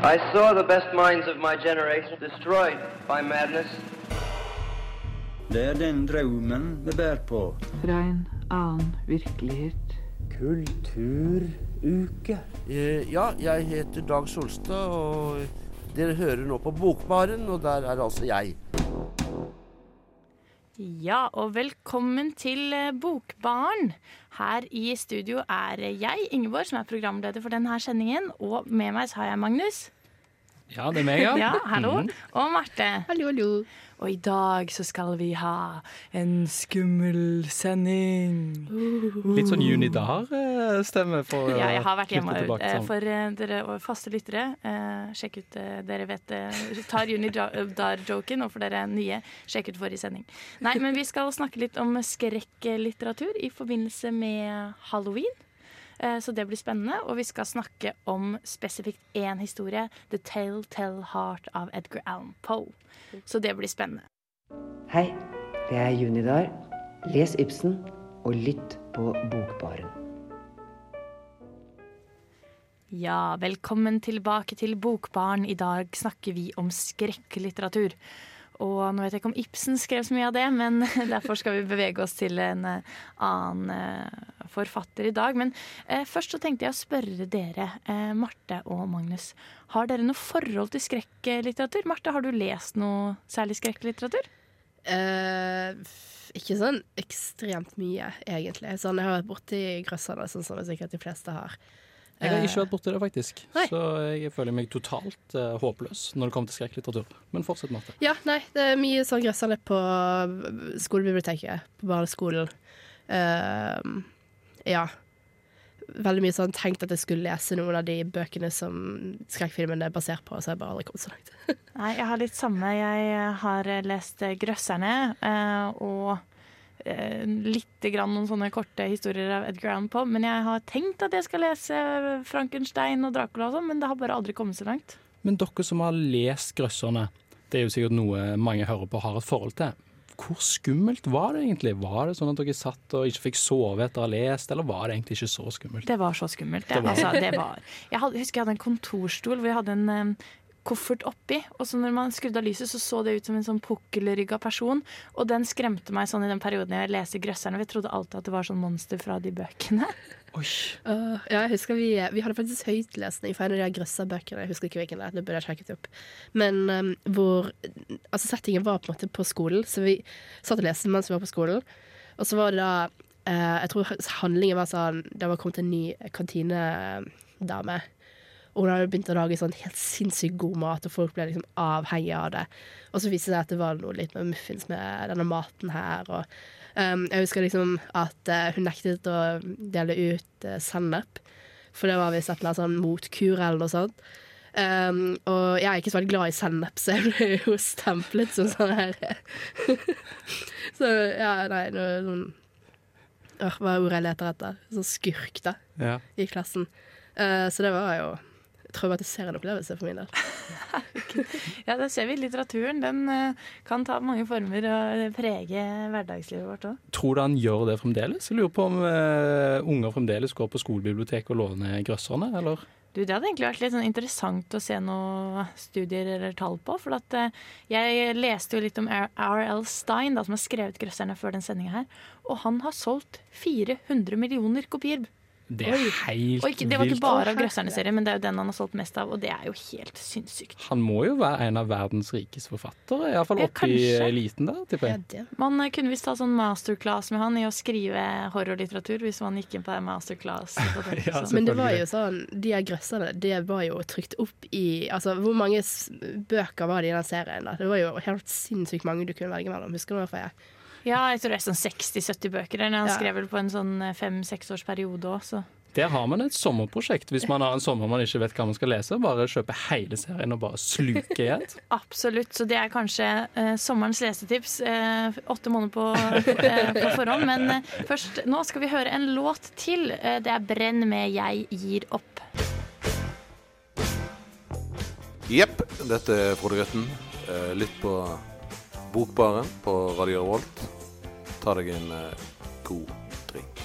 I saw the best minds of my generation destroyed by madness. Det er den drømmen vi bærer på. Fra en annen virkelighet. Kulturuke. Eh, Ja, jeg heter Dag Solstad, og dere hører nå på Bokbaren, og der er altså jeg. Ja, og velkommen til eh, Bokbaren. Her i studio er jeg, Ingeborg, som er programleder for denne sendingen. Og med meg så har jeg Magnus. Ja, det er meg, ja. Ja, hallo. Mhm. Og Marte. Hallo, hallo. Og i dag så skal vi ha en skummel sending. Litt sånn Junidar-stemme for Ja, jeg har vært hjemme eh, sånn. for eh, dere faste lyttere. eh, Sjekk ut Dere vet tar Unidar-joken, og for dere nye, sjekk ut forrige sending. Nei, men vi skal snakke litt om skrekklitteratur i forbindelse med halloween. Eh, Så det blir spennende. Og vi skal snakke om spesifikt én historie. 'The Telltale Heart' av Edgar Allan Poe. Så det blir spennende. Hei, det er Junidar. Les Ibsen og lytt på Bokbaren. Ja, velkommen tilbake til Bokbarn. I dag snakker vi om skrekklitteratur. Og nå vet jeg ikke om Ibsen skrev så mye av det, men derfor skal vi bevege oss til en eh, annen eh, forfatter i dag. Men eh, først så tenkte jeg å spørre dere, Marte og Magnus. Har dere noe forhold til skrekklitteratur? Marte, har du lest noe særlig skrekklitteratur? Eh, ikke sånn ekstremt mye, egentlig. Sånn, jeg har vært borti grøsserne, sånn som sikkert de fleste har. Jeg har Eh, ikke vært borti det, faktisk. Nei. Så jeg føler meg totalt uh, håpløs når det kommer til skrekklitteratur. Men fortsett, Marte. Ja, nei, det er mye sånn gressende på skolebiblioteket, på barneskolen. Uh, ja. Veldig mye sånn tenkt at jeg skulle lese noen av de bøkene som skrekkfilmen er basert på, så jeg bare aldri kommet så langt. Nei, jeg har litt samme. Jeg har lest eh, 'Grøsserne' uh, og eh, litt grann noen sånne korte historier av Edgar Allan Poe. Men jeg har tenkt at jeg skal lese 'Frankenstein' og 'Dracula' og sånn, men det har bare aldri kommet så langt. Men dere som har lest 'Grøsserne', det er jo sikkert noe mange hører på har et forhold til. Hvor skummelt var det egentlig? Var det sånn at dere satt og ikke fikk sove etter å ha lest, eller var det egentlig ikke så skummelt? Det var så skummelt. Det, Det var- altså, det var. Jeg husker jeg hadde en kontorstol hvor jeg hadde en em, koffert oppi. Og så når man skrudde av lyset, så så det ut som en sånn pukkelrygga person. Og den skremte meg sånn i den perioden jeg leste 'Grøsserne'. Vi trodde alltid at det var sånn monster fra de bøkene. Oi. Uh, ja, jeg husker vi, vi hadde faktisk høytlesning for en av de grøssa-bøkene. Jeg husker ikke hvilken det er, det burde jeg sjekket opp. Men um, hvor Altså, settingen var på en måte på skolen, så vi satt og leste mens vi var på skolen. Og så var det da uh, Jeg tror handlingen var sånn Det var kommet en ny kantinedame. Og hun hadde begynt å lage sånn helt sinnssykt god mat, og folk ble liksom avhengige av det. Og så viste det seg at det var noe litt med muffins med denne maten her. Og, um, jeg husker liksom at uh, hun nektet å dele ut uh, sennep, for det var visst et eller annet sånn motkur eller noe sånt. Um, og jeg er ikke så veldig glad i sennep, så jeg ble jo stemplet som sånn her Så ja, nei, noe sånn Hva er ordet jeg leter etter? Sånn skurk, da, Ja. i klassen. Uh, så det var jo traumatiserende opplevelse for min del. Ja, det ser vi. Litteraturen den eh, kan ta mange former og prege hverdagslivet vårt òg. Tror du han gjør det fremdeles? Jeg lurer på om uh, unger fremdeles går på skolebiblioteket og låner 'Grøsserne', eller? Du, Det hadde egentlig vært litt sånn interessant å se noen studier eller tall på. For at, uh, jeg leste jo litt om R.L. Stein, da, som har skrevet 'Grøsserne' før den sendinga her. Og han har solgt 400 millioner kopier. Det er Oi. helt Og ikke, det var ikke bare av 'Grøsserne'-serien, men det er jo den han har solgt mest av. Og det er jo helt sinnssykt. Han må jo være en av verdens rikeste forfattere, iallfall Ja, oppe i eliten der, tipper jeg. det. Man eh, kunne visst ta sånn masterclass med han i å skrive horrorlitteratur, hvis man gikk inn på masterclass. Ja, Men det var jo sånn, de her grøsserne, det var jo trykt opp i Altså, hvor mange bøker var det i den serien? da? Det var jo helt sinnssykt mange du kunne velge mellom. Husker du hvorfor jeg? Ja, jeg tror det er sånn 60-70 bøker. Han Ja. skrev vel på en sånn fem-seks års periode òg, så Der har man et sommerprosjekt. Hvis man har en sommer man ikke vet hva man skal lese, bare kjøpe hele serien og bare sluke i ett. Absolutt. Så det er kanskje eh, sommerens lesetips. Eh, åtte måneder på, eh, på forhånd. Men eh, først, nå skal vi høre en låt til. Eh, det er 'Brenn med Jeg gir opp'. Jepp, dette er Frode Grøtten. Eh, Lytt på Bokbaren på Radio Revolt. Ta deg en eh, god drink.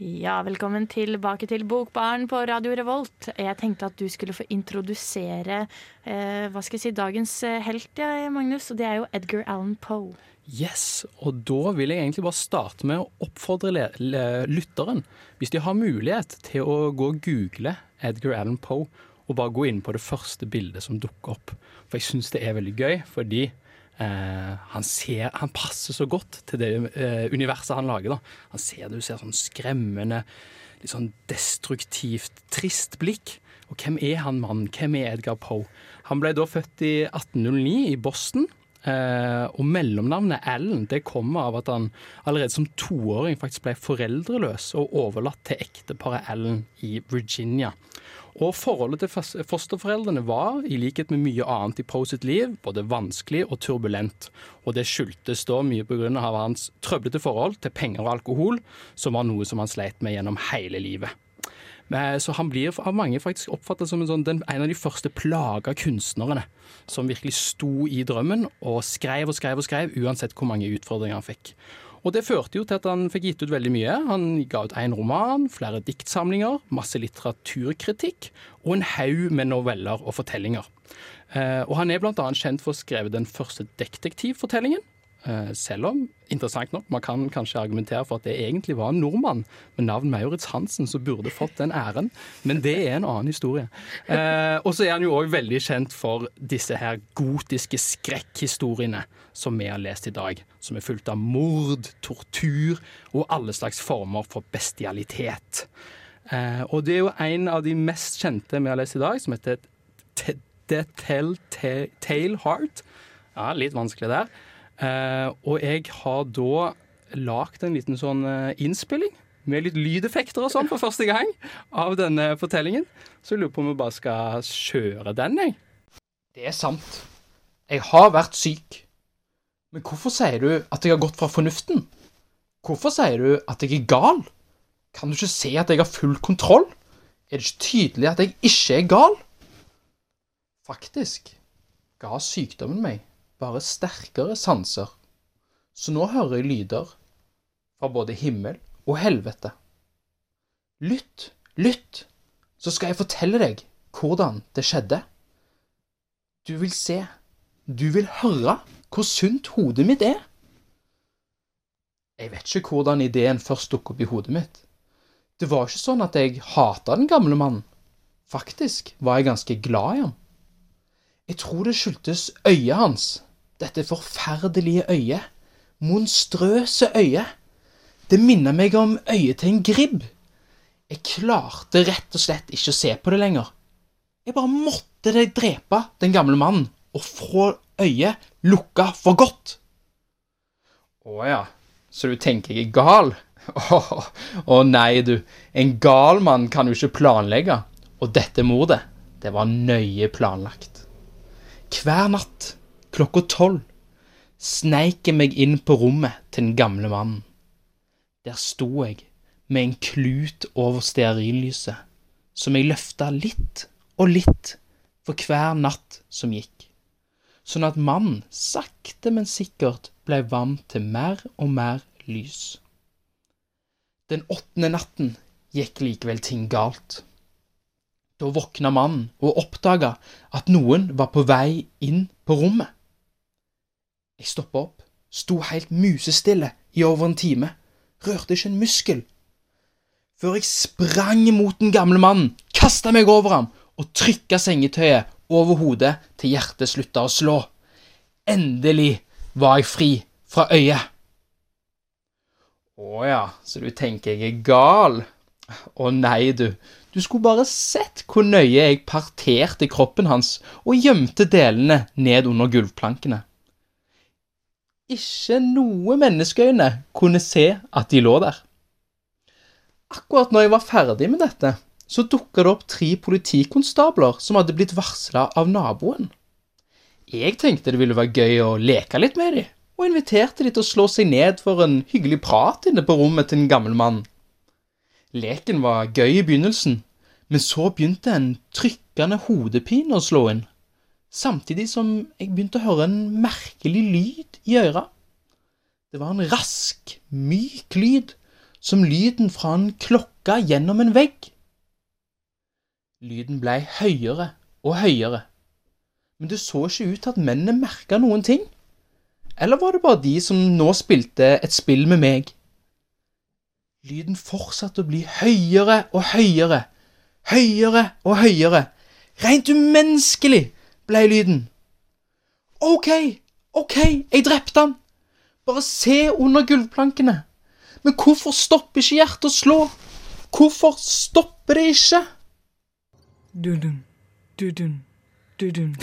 Ja, velkommen tilbake til Bokbaren på Radio Revolt. Jeg tenkte at du skulle få introdusere eh, hva skal jeg si, dagens eh, helt, ja, Magnus. Og det er jo Edgar Allan Poe. Yes, og da vil jeg egentlig bare starte med å oppfordre le le lytteren, hvis de har mulighet, til å gå og google Edgar Allan Poe, og bare gå inn på det første bildet som dukker opp. For jeg syns det er veldig gøy, fordi eh, han, ser, han passer så godt til det eh, universet han lager. da. Han ser, det Du ser sånn skremmende, litt sånn destruktivt, trist blikk. Og hvem er han mannen? Hvem er Edgar Poe? Han ble da født i 1809 i Boston. Eh, og mellomnavnet Allen det kommer av at han allerede som toåring faktisk ble foreldreløs og overlatt til ekteparet Allen i Virginia. Og forholdet til fosterforeldrene var, i likhet med mye annet i Poe sitt liv, både vanskelig og turbulent. Og det skyldtes da mye pga. hans trøblete forhold til penger og alkohol, som var noe som han sleit med gjennom hele livet. Så han blir av mange faktisk oppfattet som en, sånn, en av de første plaga kunstnerne. Som virkelig sto i drømmen og skrev og skrev og skrev, uansett hvor mange utfordringer han fikk. Og det førte jo til at han fikk gitt ut veldig mye. Han ga ut én roman, flere diktsamlinger, masse litteraturkritikk og en haug med noveller og fortellinger. Eh, og han er annet kjent for å ha skrevet den første detektivfortellingen. Eh, selv om, interessant nok, man kan kanskje argumentere for at det egentlig var en nordmann med navn Maurits Hansen som burde fått den æren, men det er en annen historie. Eh, og så er han jo òg veldig kjent for disse her gotiske skrekkhistoriene som vi har lest i dag, som er fullt av mord, tortur og alle slags former for bestialitet. Eh, og det er jo en av de mest kjente vi har lest i dag, som heter The Telltale Heart. Ja, litt vanskelig der. Eh, og jeg har da lagd en liten sånn eh, innspilling med litt lydeffekter og sånn for første gang av denne fortellingen. Så jeg lurer på om vi bare skal kjøre den, jeg. Det er sant. Jeg har vært syk. Men hvorfor sier du at jeg har gått fra fornuften? Hvorfor sier du at jeg er gal? Kan du ikke se at jeg har full kontroll? Er det ikke tydelig at jeg ikke er gal? Faktisk ga sykdommen meg bare sterkere sanser, så nå hører jeg lyder fra både himmel og helvete. Lytt, lytt, så skal jeg fortelle deg hvordan det skjedde. Du vil se, du vil høre hvor sunt hodet mitt er. Jeg vet ikke hvordan ideen først dukket opp i hodet mitt. Det var ikke sånn at jeg hata den gamle mannen. Faktisk var jeg ganske glad i ham. Jeg tror det skyldtes øyet hans, dette forferdelige øyet, monstrøse øyet. Det minner meg om øyet til en gribb. Jeg klarte rett og slett ikke å se på det lenger. Jeg bare måtte de drepe den gamle mannen og få øyet lukka for godt. Å ja, så du tenker jeg er gal? Å å nei, du. En gal mann kan jo ikke planlegge. Og dette mordet, det var nøye planlagt. Hver natt klokka tolv sneik jeg meg inn på rommet til den gamle mannen. Der sto jeg med en klut over stearinlyset, som jeg løfta litt og litt for hver natt som gikk, sånn at mannen sakte, men sikkert ble vant til mer og mer lys. Den åttende natten gikk likevel ting galt. Da våkna mannen og oppdaga at noen var på vei inn på rommet. Jeg stoppa opp, sto helt musestille i over en time, rørte ikke en muskel. Før jeg sprang mot den gamle mannen, kasta meg over ham og trykka sengetøyet over hodet til hjertet slutta å slå. Endelig var jeg fri fra øyet. Å ja, så du tenker jeg er gal? Å nei, du. Du skulle bare sett hvor nøye jeg parterte kroppen hans og gjemte delene ned under gulvplankene. Ikke noe menneskeøyne kunne se at de lå der. Akkurat når jeg var ferdig med dette, så dukka det opp tre politikonstabler som hadde blitt varsla av naboen. Jeg tenkte det ville være gøy å leke litt med dem, og inviterte de til å slå seg ned for en hyggelig prat inne på rommet til en gammel mann. Leken var gøy i begynnelsen, men så begynte en trykkende hodepine å slå inn, samtidig som jeg begynte å høre en merkelig lyd i øra. Det var en rask, myk lyd, som lyden fra en klokke gjennom en vegg. Lyden blei høyere og høyere, men det så ikke ut til at mennene merka noen ting. Eller var det bare de som nå spilte et spill med meg? Lyden fortsatte å bli høyere og høyere, høyere og høyere. Rent umenneskelig blei lyden. OK, OK, jeg drepte han. Bare se under gulvplankene. Men hvorfor stopper ikke hjertet å slå? Hvorfor stopper det ikke? Dudun, dudun, dudun,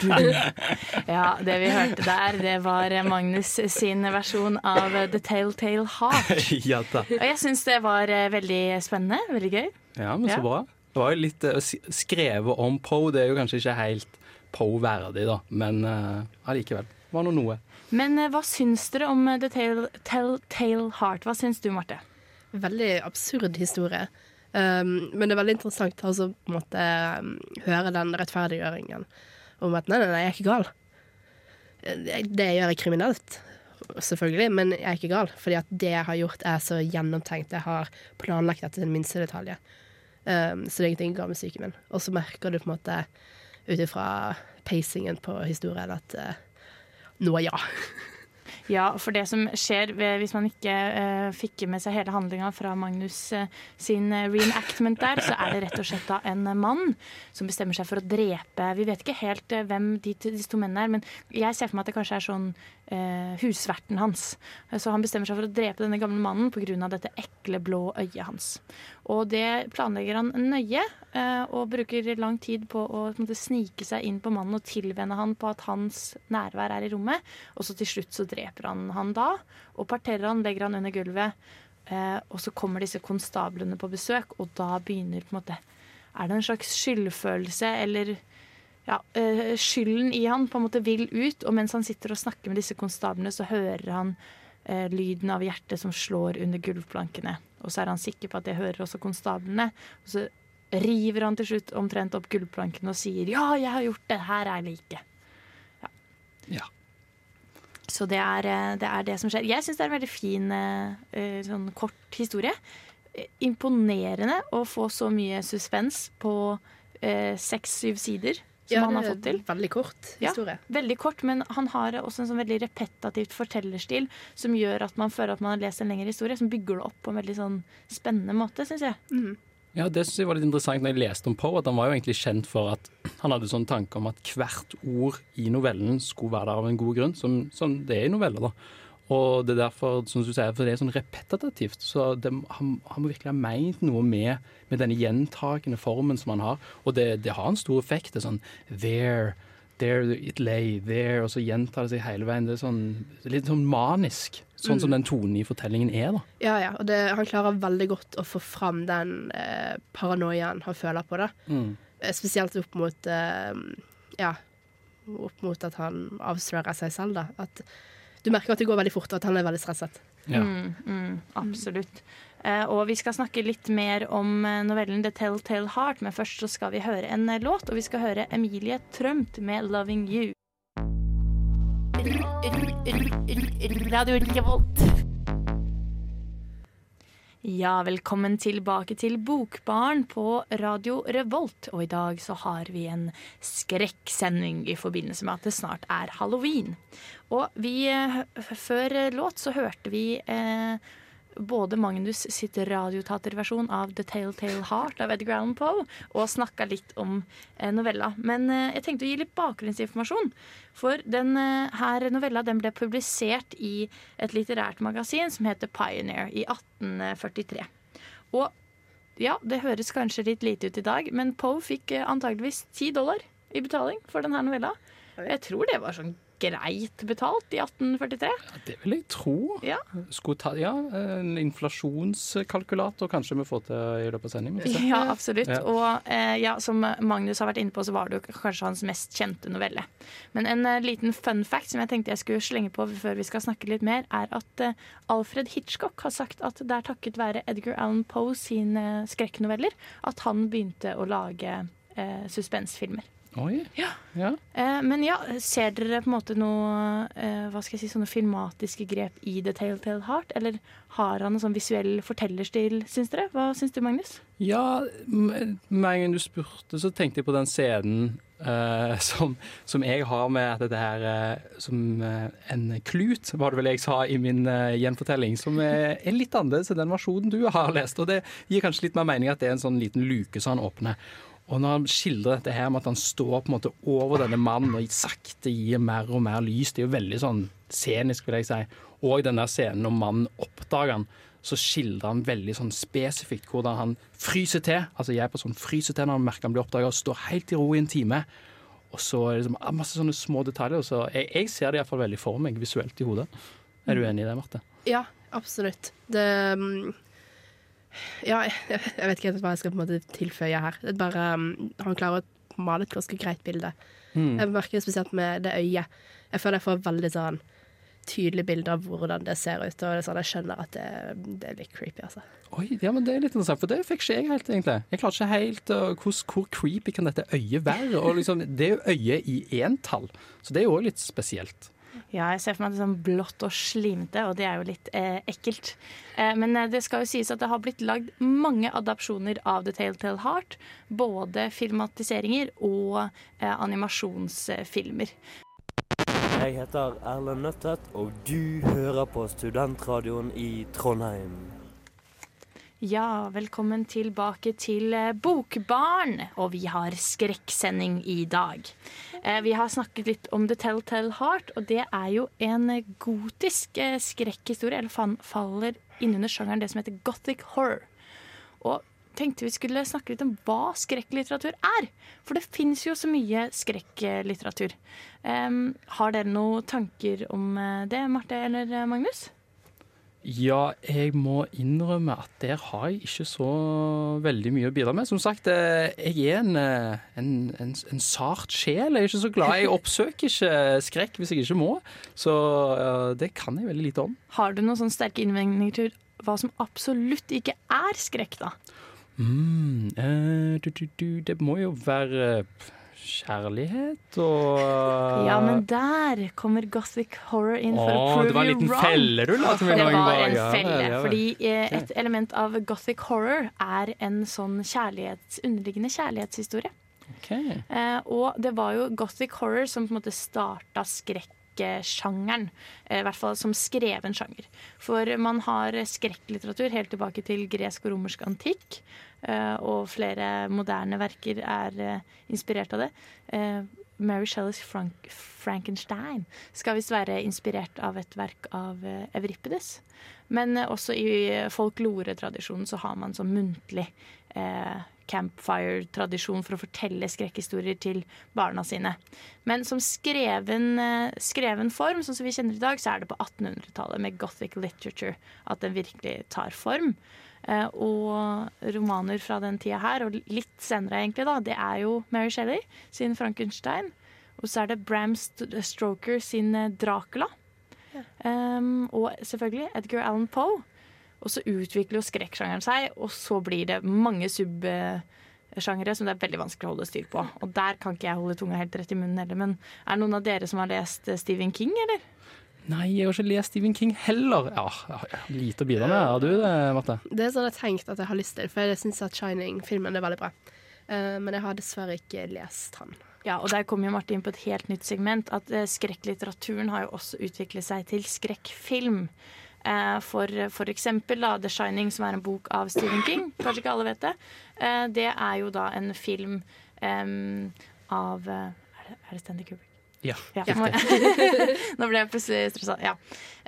dudun. Ja, det vi hørte der, det var Magnus sin versjon av The Telltale Heart. ja da. Og jeg syns det var eh, veldig spennende. Veldig gøy. Ja, men så bra. Det var jo litt eh, skrevet om Poe. Det er jo kanskje ikke helt Poe-verdig, da, men eh, allikevel. det var nå noe. Men hva syns dere om The Telltale Heart? Hva syns du, Marte? Veldig absurd historie. Um, men det er veldig interessant å altså, høre den rettferdiggjøringen om at nei, nei, nei, jeg er ikke gal. Det, det jeg gjør er kriminelt, selvfølgelig, men jeg er ikke gal. Fordi at det jeg har gjort, er så gjennomtenkt. Jeg har planlagt dette til den minste detalj. Um, så det er ingenting galt med psyken min. Og så merker du på en måte ut ifra pacingen på historien at uh, nå ja. Ja, for det som skjer hvis man ikke uh, fikk med seg hele handlinga fra Magnus uh, sin eh, reenactment der, så er det rett og slett da en eh, mann som bestemmer seg for å drepe Vi vet ikke helt uh, hvem de, disse to mennene er, men jeg ser for meg at det kanskje er sånn eh, husverten hans. Eh, Så han bestemmer seg for å drepe denne gamle mannen pga. dette ekle, blå øyet hans. Og det planlegger han nøye, eh, og bruker lang tid på å på snike seg inn på mannen og tilvenne han på at hans nærvær er i rommet. Og så til slutt så dreper han han da, og parterer han, legger han under gulvet. Eh, og så kommer disse konstablene på besøk, og da begynner på en måte Er det en slags skyldfølelse, eller ja, eh, skylden i han på en måte vil ut, og mens han sitter og snakker med disse konstablene, så hører han eh, lyden av hjertet som slår under gulvplankene. Og så er han sikker på at det hører også konstablene. Og så river han til slutt omtrent opp gulvplanken og sier 'ja, jeg har gjort det, her er liket'. Ja. Ja. Så det er, eh, det er det som skjer. Jeg syns det er en veldig fin, eh, eh, sånn kort historie. Imponerende å få så mye suspens på seks-syv sider som han har fått til. Veldig kort historie. Ja. Veldig kort, men han har også en sånn veldig repetativt fortellerstil som gjør at man føler at man har lest en lengre historie, som bygger det opp på en veldig sånn spennende måte, syns jeg. Ja, Det synes jeg var litt interessant når jeg leste om Poe, at han var jo egentlig kjent for at han hadde sånn tanke om at hvert ord i novellen skulle være der av en god grunn, som, som det er i noveller. da. Og det er derfor, som du sier, for det er sånn repetitivt. Så det, han, han må virkelig ha meint noe med, med denne gjentakende formen som han har. Og det, det har en stor effekt. Det er sånn there, there it lay, there, og så gjentar det seg hele veien. Det er sånn, litt sånn manisk. Sånn som Mm. den tonen i fortellingen er, da. Ja, ja, og det, han klarer veldig godt å få fram den eh, paranoiaen han føler på det. Mm. Eh, Spesielt opp mot eh, Ja, opp mot at han avslører seg selv, da. At du merker at det går veldig fort, og at han er veldig stresset. Mm, mm, absolutt. Eh, og vi skal snakke litt mer om eh, novellen The Telltale Heart, men først så skal vi høre en eh, låt, og vi skal høre Emilie Trømt med 'Loving You'. Radio Revolt. Ja, velkommen tilbake til Bokbarn på Radio Revolt. Og i dag så har vi en skrekksending i forbindelse med at det snart er halloween. Og vi, før låt så hørte vi eh, både Magnus sitt radiotaterversjon av The Tale-Tale Heart av Edgar Allan Poe, og snakka litt om eh, novella. Men eh, jeg tenkte å gi litt bakgrunnsinformasjon. For denne eh, novella den ble publisert i et litterært magasin som heter Pioneer i 1843. Og ja, det høres kanskje litt lite ut i dag, men Poe fikk antageligvis 10 dollar i betaling for denne novella. Jeg tror det var sånn greit betalt i 1843. Det vil jeg tro. Ja. Ta, ja, en inflasjonskalkulator kanskje vi får til i løpet av sendingen. Ja, absolutt. Ja. Og eh, ja, som Magnus har vært inne på, så var det jo kanskje hans mest kjente novelle. Men en eh, liten fun fact som jeg tenkte jeg skulle slenge på før vi skal snakke litt mer, er at eh, Alfred Hitchcock har sagt at det er takket være Edgar Allan Poe sine skrekknoveller at han begynte å lage eh, suspensfilmer. Oi. Ja. Ja. Eh, men ja, ser dere på en måte noe eh, hva skal jeg si, sånne filmatiske grep i The Telltale Heart? Eller har han en sånn visuell fortellerstil, syns dere? Hva syns du, Magnus? Ja, med en gang du spurte, så tenkte jeg på den scenen eh, som, som jeg har med dette her eh, som eh, en klut, var det vel jeg sa i min gjenfortelling, som er, er litt annerledes enn den versjonen du har lest. Og det gir kanskje litt mer mening at det er en sånn liten luke som han åpner. Og når han skildrer dette her med at han står på en måte over denne mannen og sakte gir mer og mer lys, det er jo veldig sånn scenisk, vil jeg si. Og den der scenen når mannen oppdager han, så skildrer han veldig sånn spesifikt hvordan han fryser til. Altså jeg på sånn fryser til når han merker han blir oppdaga, og står helt i ro i en time. Og så er det liksom masse sånne små detaljer. Så jeg, jeg ser det iallfall veldig for meg visuelt i hodet. Er du enig i det, Marte? Ja, absolutt. Det mm, Ja, jeg, jeg vet ikke helt hva jeg skal på en måte tilføye her. Det er bare um, Han klarer å male et ganske greit bilde. Mm. Jeg merker det spesielt med det øyet. Jeg føler jeg får veldig sånn tydelig bilde av hvordan det ser ut, og det sånn, jeg skjønner at det, det er litt creepy, altså. Oi, ja, men Det er litt interessant, for det fikk ikke jeg helt, egentlig. Jeg klarer ikke helt uh, hvor, hvor creepy kan dette øyet være? Og liksom, Det er jo øyet i entall, så det er jo òg litt spesielt. Ja, jeg ser for meg det sånn blått og slimete, og det er jo litt eh, ekkelt. Eh, men eh, det skal jo sies at det har blitt lagd mange adapsjoner av The Tale Heart. Både filmatiseringer og eh, animasjonsfilmer. Jeg heter Erlend Nøttet, og du hører på Studentradioen i Trondheim. Ja, velkommen tilbake til eh, Bokbarn, og vi har skrekksending i dag. Eh, Vi har snakket litt om The Telltale Heart, og det er jo en gotisk eh, skrekkhistorie, eller faller innunder sjangeren det som heter gothic horror. Og tenkte vi skulle snakke litt om hva skrekklitteratur er. For det fins jo så mye skrekklitteratur. Har dere noen tanker om det, Marte eller Magnus? Ja, jeg må innrømme at der har jeg ikke så veldig mye å bidra med. Som sagt, eh, jeg er en, eh, en, en, en sart sjel. Jeg er ikke så glad. Jeg oppsøker ikke skrekk hvis jeg ikke må. Så eh, det kan jeg veldig lite om. Har du noen sånne sterke innvendinger til hva som absolutt ikke er skrekk, da? Mm, uh, du, du, du, det må jo være eh, kjærlighet og Ja, men der kommer gothic horror inn for å prove you wrong. det var en liten felle du la til meg Det var en felle, ja, ja. fordi eh, et element av gothic horror er en sånn kjærlighets, underliggende kjærlighetshistorie. Okay. Eh, og det var jo gothic horror som på en måte starta skrekksjangeren. Eh, I hvert fall som skreven sjanger. For man har skrekklitteratur helt tilbake til gresk og romersk antikk. eh, og flere moderne verker er eh, inspirert av det. Mary Shelleys Frank Frankenstein skal visst være inspirert av et verk av eh, Men også i folkloretradisjonen så har man sånn muntlig eh, campfire-tradisjon for å fortelle skrekkhistorier til barna sine. Men som skreven, eh, skreven form, sånn som vi kjenner i dag, så er det på 1800-tallet med gothic literature at den virkelig tar form. Eh, og romaner fra den tida her, og litt senere egentlig, da, det er jo Mary Shelley sin Frankenstein. Og så er det Bram St Stroker sin 'Dracula'. Dracula. Um, og selvfølgelig Edgar Allan Poe. Og så utvikler jo skrekksjangeren seg, og så blir det mange subsjangere som det er veldig vanskelig å holde styr på. Og der kan ikke jeg holde tunga helt rett i munnen heller. Men er det noen av dere som har lest eh, Stephen King, eller? Nei, jeg har ikke lest Stephen King heller. Ja, lite å bidra med. Har du det, Marte? Det er sånn jeg har tenkt at jeg har lyst til, for jeg syns at Shining-filmen er veldig bra. Eh, men jeg har dessverre ikke lest han. Ja, og der kommer jo Marte inn på et helt nytt segment. At eh, skrekklitteraturen har jo også utviklet seg til skrekkfilm. Eh, for f.eks. eksempel The Shining, som er en bok av Stephen King. Kanskje ikke alle vet det. Eh, det er jo da en film em, av eh, Er det, er det Stanley Kubrick? Ja. Ja. Nå ble jeg plutselig stressa. Ja.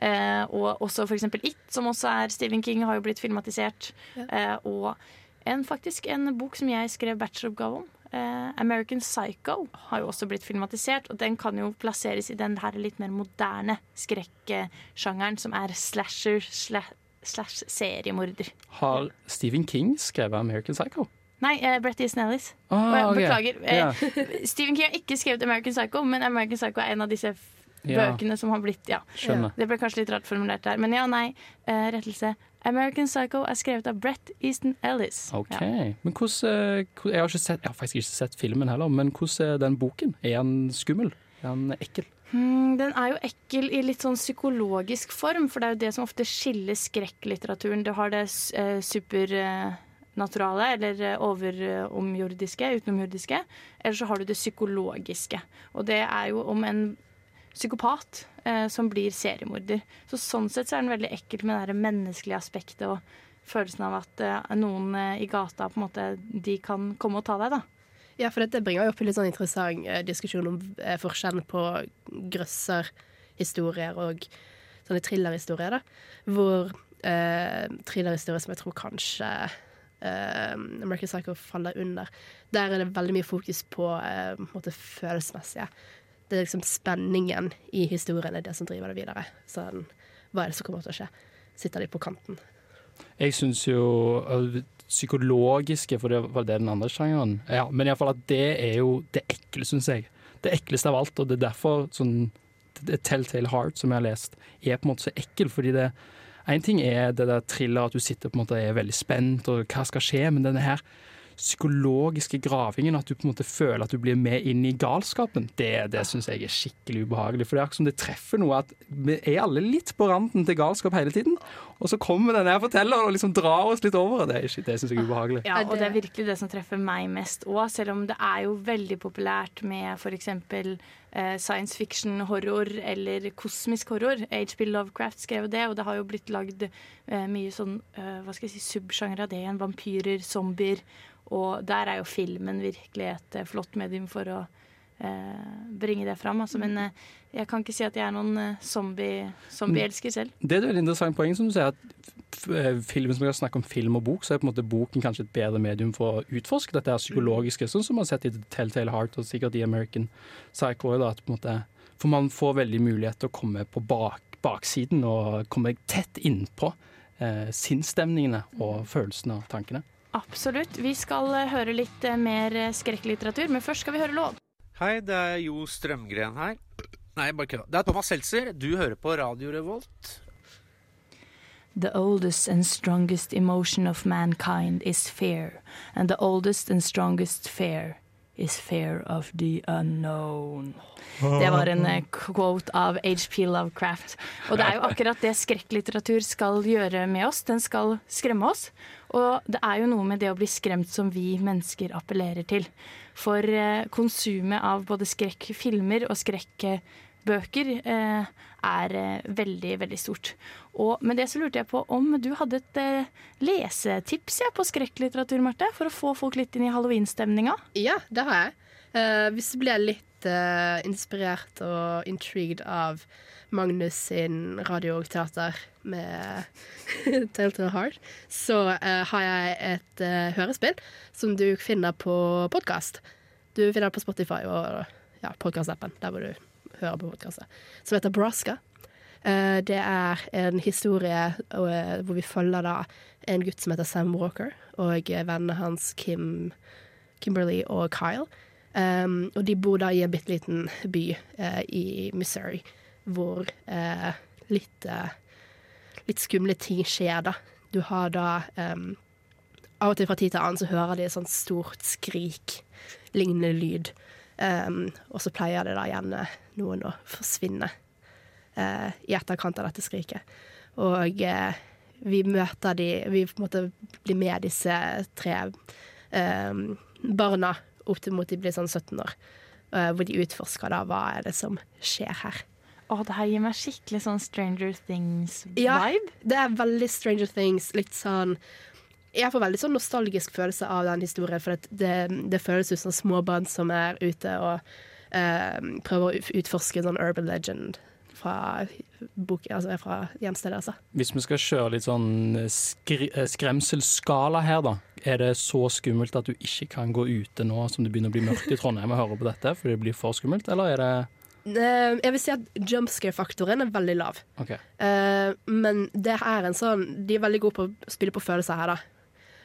Eh, og også for eksempel It, som også er Stephen King, har jo blitt filmatisert. Eh, og en, faktisk en bok som jeg skrev bacheloroppgave om. Eh, American Psycho har jo også blitt filmatisert, og den kan jo plasseres i den her litt mer moderne skrekksjangeren, som er slasher slash, slash seriemorder. Har Stephen King skrevet American Psycho? Nei, eh, Brett Easton Ellis. Ah, Og jeg ok. Beklager. Eh, yeah. Stephen King har ikke skrevet American Psycho, men American Psycho er en av disse bøkene Ja. som har blitt ja. Skjønner. Det ble kanskje litt rart formulert der. Men ja, nei. eh, rettelse. American Psycho er skrevet av Brett Easton Ellis. OK. Ja. Men hvordan eh, Jeg har, ikke sett, jeg har faktisk ikke sett filmen heller, men hvordan er den boken? Er den skummel? Er den ekkel? Hmm, den er jo ekkel i litt sånn psykologisk form, for det er jo det som ofte skiller skrekklitteraturen. Du har det eh, supernaturale, eller eh, overomjordiske, utenomjordiske. Eller så har du det psykologiske. Og det er jo om en psykopat eh, som blir seriemorder. Så sånn sett så er den veldig ekkel med det menneskelige aspektet og følelsen av at eh, noen eh, i gata på en måte De kan komme og ta deg, da. Ja, for dette bringer jo opp en litt sånn interessant eh, diskusjon om eh, forskjellen på grøsserhistorier og sånne thrillerhistorier, da. Hvor eh, thrillerhistorier som jeg tror kanskje eh, American Psycho faller under, der er det veldig mye fokus på eh, følelsesmessige. Det er liksom spenningen i historien er det som driver det videre. Sånn, hva er det som kommer til å skje? Sitter de på kanten? Jeg syns jo øh, psykologiske, for det var det den andre sjangeren ja, Men iallfall at det er jo det ekle, syns jeg. Det ekleste av alt. Og det er derfor sånn Telltale Heart, som jeg har lest, er på en måte så ekkel. Fordi det En ting er det der thriller, at du sitter på en måte og er veldig spent, og hva skal skje? Men denne her psykologiske gravingen, at du på en måte føler at du blir med inn i galskapen, det, det syns jeg er skikkelig ubehagelig. For det er akkurat som det treffer noe at vi er alle litt på randen til galskap hele tiden. Og så kommer den her fortelleren og liksom drar oss litt over. Det, er ikke- det syns jeg er ubehagelig. Ja, og det er virkelig det som treffer meg mest òg, selv om det er jo veldig populært med f.eks. Eh, science fiction-horror eller kosmisk horror. H.P. Lovecraft skrev det, og det har jo blitt lagd eh, mye sånn eh, hva skal jeg si, subsjanger av det igjen. Vampyrer, zombier. Og der er jo filmen virkelig et eh, flott medium for å eh, bringe det fram. Altså, men eh, jeg kan ikke si at jeg er noen zombie- zombie-elsker selv. Det er et veldig interessant poeng som du sier, at filmen som vi har snakket om film og bok, så er på en måte boken kanskje et bedre medium for å utforske dette er psykologiske, sånn som man har sett i The Telltale Heart og sikkert i American Psycho. Da, måte, for man får veldig mulighet til å komme på bak, baksiden og komme tett innpå eh, sinnsstemningene og følelsene og tankene. Absolutt. Vi skal eh, høre litt eh, mer eh, skrekklitteratur, men først skal vi høre låt. Hei, det er Jo Strømgren her. Nei, bare kødda. Det er Thomas Seltzer. Du hører på Radio Revolt. The oldest and strongest emotion of mankind is fear, and the oldest and strongest fear is fear of the unknown. Det var en eh, quote av H.P. Lovecraft. Og det er jo akkurat det skrekklitteratur skal gjøre med oss. Den skal skremme oss. Og det er jo noe med det å bli skremt som vi mennesker appellerer til. For eh, konsumet av både skrekkfilmer og skrekkbøker eh, er eh, veldig, veldig stort. Og med det så lurte jeg på om du hadde et eh, lesetips ja, på skrekklitteratur, Marte? For å få folk litt inn i halloweenstemninga? Ja, det har jeg. Eh, hvis du blir litt eh, inspirert og intrigued av Magnus sin radio og teater med Telltale Heart, så eh, har jeg et hørespill som du finner på podkast. Du finner det på Spotify og ja, podkastappen, der hvor du hører på podkaster, som heter Braska. Eh, det er en historie eh, hvor vi følger da en gutt som heter Sam Walker, og eh, vennene hans Kim, Kimberly og Kyle. Um, og de bor da i en bitte liten by uh, i Missouri, hvor uh, litt, uh, litt skumle ting skjer, da. Du har da um, Av og til fra tid til annen så hører de et sånt stort skrik, lignende lyd. Um, og så pleier det da gjerne noen å forsvinne uh, i etterkant av dette skriket. Og uh, vi møter de Vi på en måte blir med disse tre um, barna opp til mot de blir sånn 17 år. Uh, hvor de utforsker da hva er det som skjer her. Å, det her gir meg skikkelig sånn Stranger Things-vibe. Ja, det er veldig Stranger Things. Litt sånn Jeg får veldig sånn nostalgisk følelse av den historien, for det, det, det føles ut som små barn som er ute og eh, prøver å utforske en sånn urban legend fra, bok, altså fra hjemstedet, altså. Hvis vi skal kjøre litt sånn skri eh, skremselsskala her, da. Er det så skummelt at du ikke kan gå ute nå som det begynner å bli mørkt i Trondheim og høre på dette fordi det blir for skummelt, eller er det Eh, Jeg vil si at jumpscare-faktoren er veldig lav. OK. Eh, men det er en sånn De er veldig gode på å spille på følelser her, da.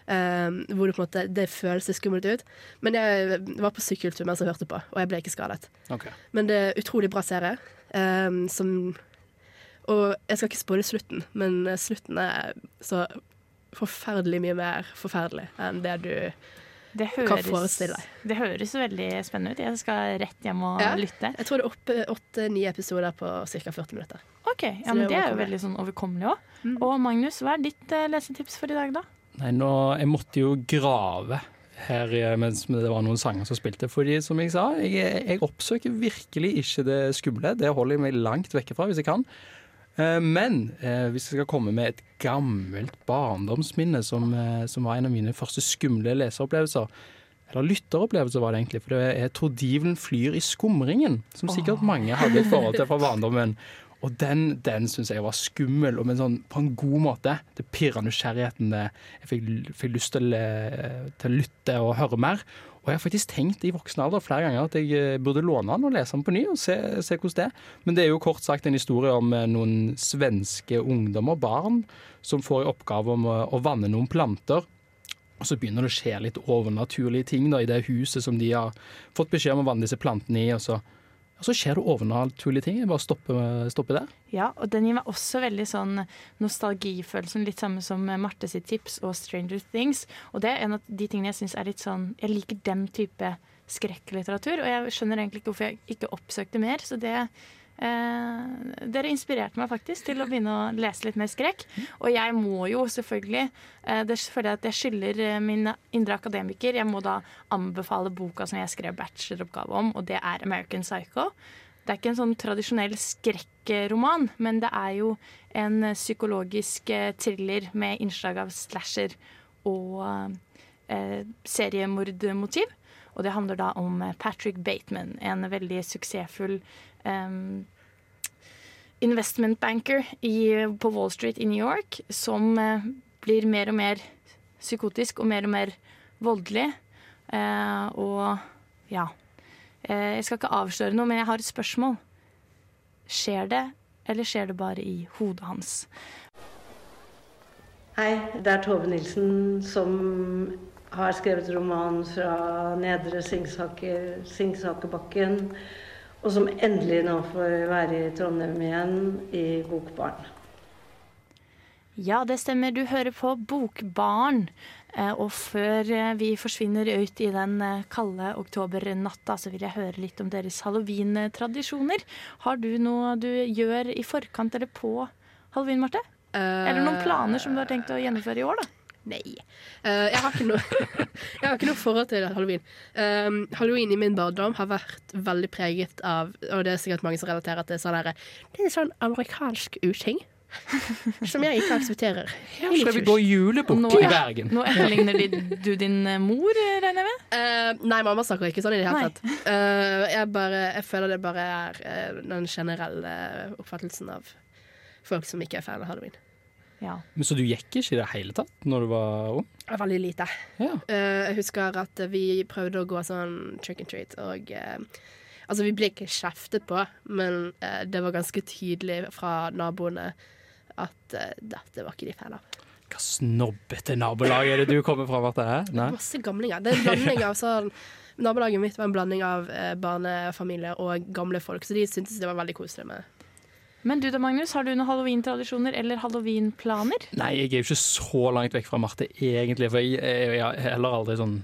Eh, hvor det på en måte Det føles skummelt ut. Men jeg var på sykkeltur mens jeg hørte på, og jeg ble ikke skadet. Okay. Men det er utrolig bra serie, eh, som Og jeg skal ikke spoile slutten, men eh, slutten er så forferdelig mye mer forferdelig enn det du Det kan forestille deg. det høres veldig spennende ut. Jeg skal rett hjem og Ja. lytte. Jeg tror det er oppe- åtte-ni episoder på ca. 40 minutter. Ok, ja, men det er Det er jo veldig sånn overkommelig òg. Og Magnus, hva er ditt eh, lesetips for i dag, da? Nei, nå, jeg måtte jo grave her mens det var noen sanger som spilte. Fordi som jeg sa, jeg, jeg oppsøker virkelig ikke det skumle. Det holder jeg meg langt vekke fra hvis jeg kan. Eh, Men eh, hvis jeg skal komme med et gammelt barndomsminne som, eh, som var en av mine første skumle leseropplevelser, eller lytteropplevelser var det egentlig, for det er 'Tordivelen flyr i skumringen', som sikkert mange hadde et forhold til fra barndommen. Og den, den syns jeg var skummel, men sånn, på en god måte. Det pirra nysgjerrigheten. det- Jeg fikk, fikk lyst til, å- til å lytte og høre mer. Og jeg har faktisk tenkt i voksen alder flere ganger at jeg eh, burde låne den og lese den på ny og se, se hvordan det er. Men det er jo kort sagt en historie om eh, noen svenske ungdommer, barn, som får i oppgave om å vanne noen planter. Og så begynner det å skje litt overnaturlige ting da, i det huset som de har fått beskjed om å vanne disse plantene i. Og så, og så skjer det overnaturlige ting. Bare stopper, stopper der. Ja, og den gir meg også veldig sånn nostalgifølelsen, litt samme som Marte sitt tips og Stranger Things. Og det er en av de tingene jeg syns er litt sånn Jeg liker den type skrekklitteratur, og jeg skjønner egentlig ikke hvorfor jeg ikke oppsøkte mer, så det Eh, dere inspirerte meg faktisk til å begynne å lese litt mer skrekk. Og jeg må jo selvfølgelig eh, Det føler jeg at jeg skylder eh, min indre akademiker. Jeg må da anbefale boka som jeg skrev bacheloroppgave om, og det er 'American Psycho'. Det er ikke en sånn tradisjonell skrekkroman, men det er jo en eh, psykologisk eh, thriller med innslag av slasher og eh, seriemordmotiv. Og det handler da om Patrick Bateman, en veldig suksessfull em, investment banker i, på Wall Street i New York, som uh, blir mer og mer psykotisk og mer og mer voldelig. Uh, og ja. Uh, jeg skal ikke avsløre noe, men jeg har et spørsmål. Skjer det, eller skjer det bare i hodet hans? Hei, det er Tove Nilsen som har skrevet roman fra Nedre Singsaker, Singsakerbakken, og som endelig nå får være i Trondheim igjen i Bokbarn. Ja, det stemmer. Du hører på Bokbarn. Eh, Og før eh, vi forsvinner ut i den eh, kalde oktobernatta, så vil jeg høre litt om deres halloween-tradisjoner. Har du noe du gjør i forkant eller på halloween, Marte? Eller noen planer som du har tenkt å gjennomføre i år, da? Nei. Uh, jeg, har ikke noe, jeg har ikke noe forhold til halloween. Um, halloween i min barndom har vært veldig preget av Og det er sikkert mange som relaterer til sånn herre Det er en sånn amerikansk uting. Som jeg ikke aksepterer. Her skal vi gå julebukk i Bergen. nå etterligner de- du din eh, mor, regner jeg med? Uh, nei, mamma snakker ikke sånn i det hele tatt. Uh, jeg, bare, jeg føler det bare er eh, den generelle oppfattelsen av folk som ikke er fan av halloween. Ja. Men Så du gikk ikke i det hele tatt når du var ung? Det var Veldig lite. Ja. Uh, jeg husker at vi prøvde å gå sånn trick and treat, og uh, Altså, vi ble ikke kjeftet på, men uh, det var ganske tydelig fra naboene at dette var ikke de fan av. Hva snobbete nabolag er det du kommer fra, Marte? Masse gamlinger. Det er en blanding av sånn Nabolaget mitt var en blanding av barnefamilier og gamle folk, så de syntes det var veldig koselig med. Men du da, Magnus, har du noen halloween-tradisjoner eller halloween-planer? Nei, jeg er jo ikke så langt vekk fra Marte, egentlig. For jeg, har heller aldri sånn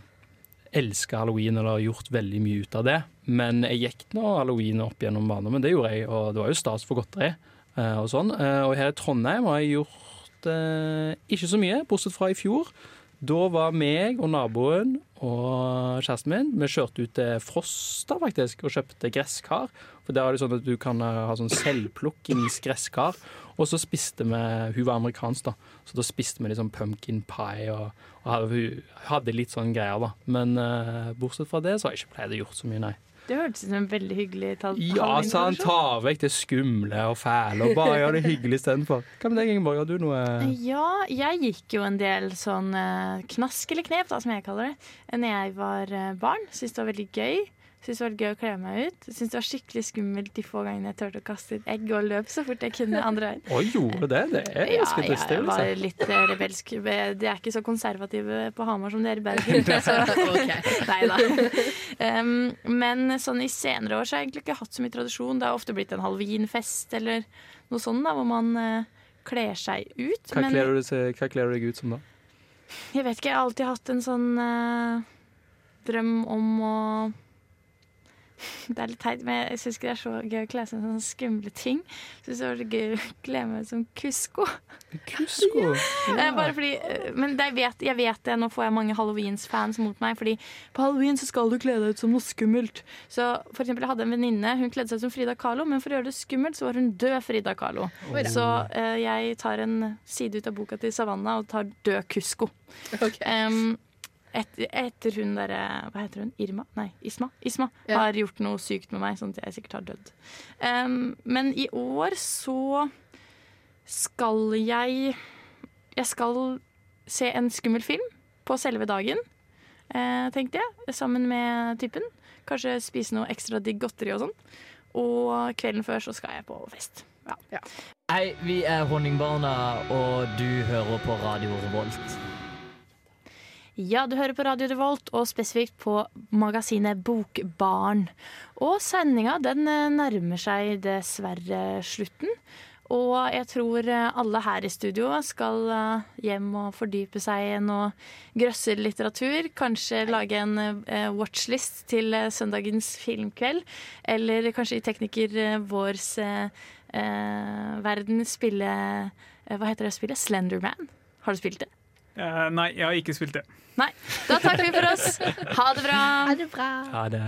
elska halloween eller gjort veldig mye ut av det. Men jeg gikk nå halloween opp gjennom barndommen, det gjorde jeg. Og det var jo stas for godteri eh, og sånn. Eh, og her i Trondheim har jeg gjort eh, ikke så mye, bortsett fra i fjor. Da var meg og naboen og kjæresten min Vi kjørte ut til Frosta faktisk og kjøpte gresskar. For der er det sånn at du kan eh, ha sånn selvplukkingsgresskar. Og så spiste vi Hun var amerikansk, da, så da spiste vi sånn pumpkin pie og, og hadde, litt sånn greier, da. Men uh, bortsett fra det så har jeg ikke pleid å gjøre så mye, nei. Det hørtes ut som en veldig hyggelig tal- Ja, så han tar vekk det skumle og fæle og bare gjør det hyggelig istedenfor. Hva med deg, Ingeborg? Har du noe Ja, jeg gikk jo en del sånn eh, knask eller knep, da, som jeg kaller det, når jeg var barn. Syns det var veldig gøy. Syns det var gøy å kle meg ut. Syntes det var skikkelig skummelt de få gangene jeg turte å kaste et egg og løp så fort jeg kunne andre veien. Å, gjorde det? Det er Ja, ganske jeg dristig. var Altså. litt eh, rebelsk. De er ikke så konservative på Hamar som dere i Bergen. Så. Nei da. Um, men sånn i senere år så har jeg egentlig ikke hatt så mye tradisjon. Det har ofte blitt en halloweenfest eller noe sånt, da, hvor man uh, kler seg ut. Hva kler du deg ut som da? jeg vet ikke, jeg har alltid hatt en sånn uh, drøm om å Det er litt teit, men jeg syns ikke det er så gøy å kle seg som sånne skumle ting. Jeg syns det var så gøy å kle meg som Kusko. Kusko? Ja. Bare fordi, eh, men det, jeg, vet, jeg vet det, nå får jeg mange Halloweens-fans mot meg. Fordi på halloween så skal du kle deg ut som noe skummelt. Så for eksempel, Jeg hadde en venninne hun kledde seg ut som Frida Kahlo, men for å gjøre det skummelt så var hun død Frida Kahlo. Oh. Så eh, jeg tar en side ut av boka til Savanna og tar død Kusko. Em, etter, etter hun derre Hva heter hun? Irma? Nei, Isma. Isma Ja. har gjort noe sykt med meg, sånn at jeg sikkert har dødd. Um, men i år så skal jeg Jeg skal se en skummel film på selve dagen, eh, tenkte jeg. Sammen med typen. Kanskje spise noe ekstra digg godteri og sånn. Og kvelden før så skal jeg på fest. Ja. Hei, vi er Honningbarna, og du hører på Radio Revolt. Ja, du hører på Radio Revolt, og spesifikt på magasinet Bokbarn. Og sendinga den eh, nærmer seg dessverre slutten. Og jeg tror eh, alle her i studio skal eh, hjem og fordype seg i noe grøsser litteratur. Kanskje lage en watchlist til søndagens filmkveld. Eller kanskje i Tekniker vårs eh, verden spille Hva heter det spillet? Slenderman. Har du spilt det? Eh, nei, jeg har ikke spilt det. Nei. Da takker vi for oss. Ha det bra. Ha det bra. Ha det.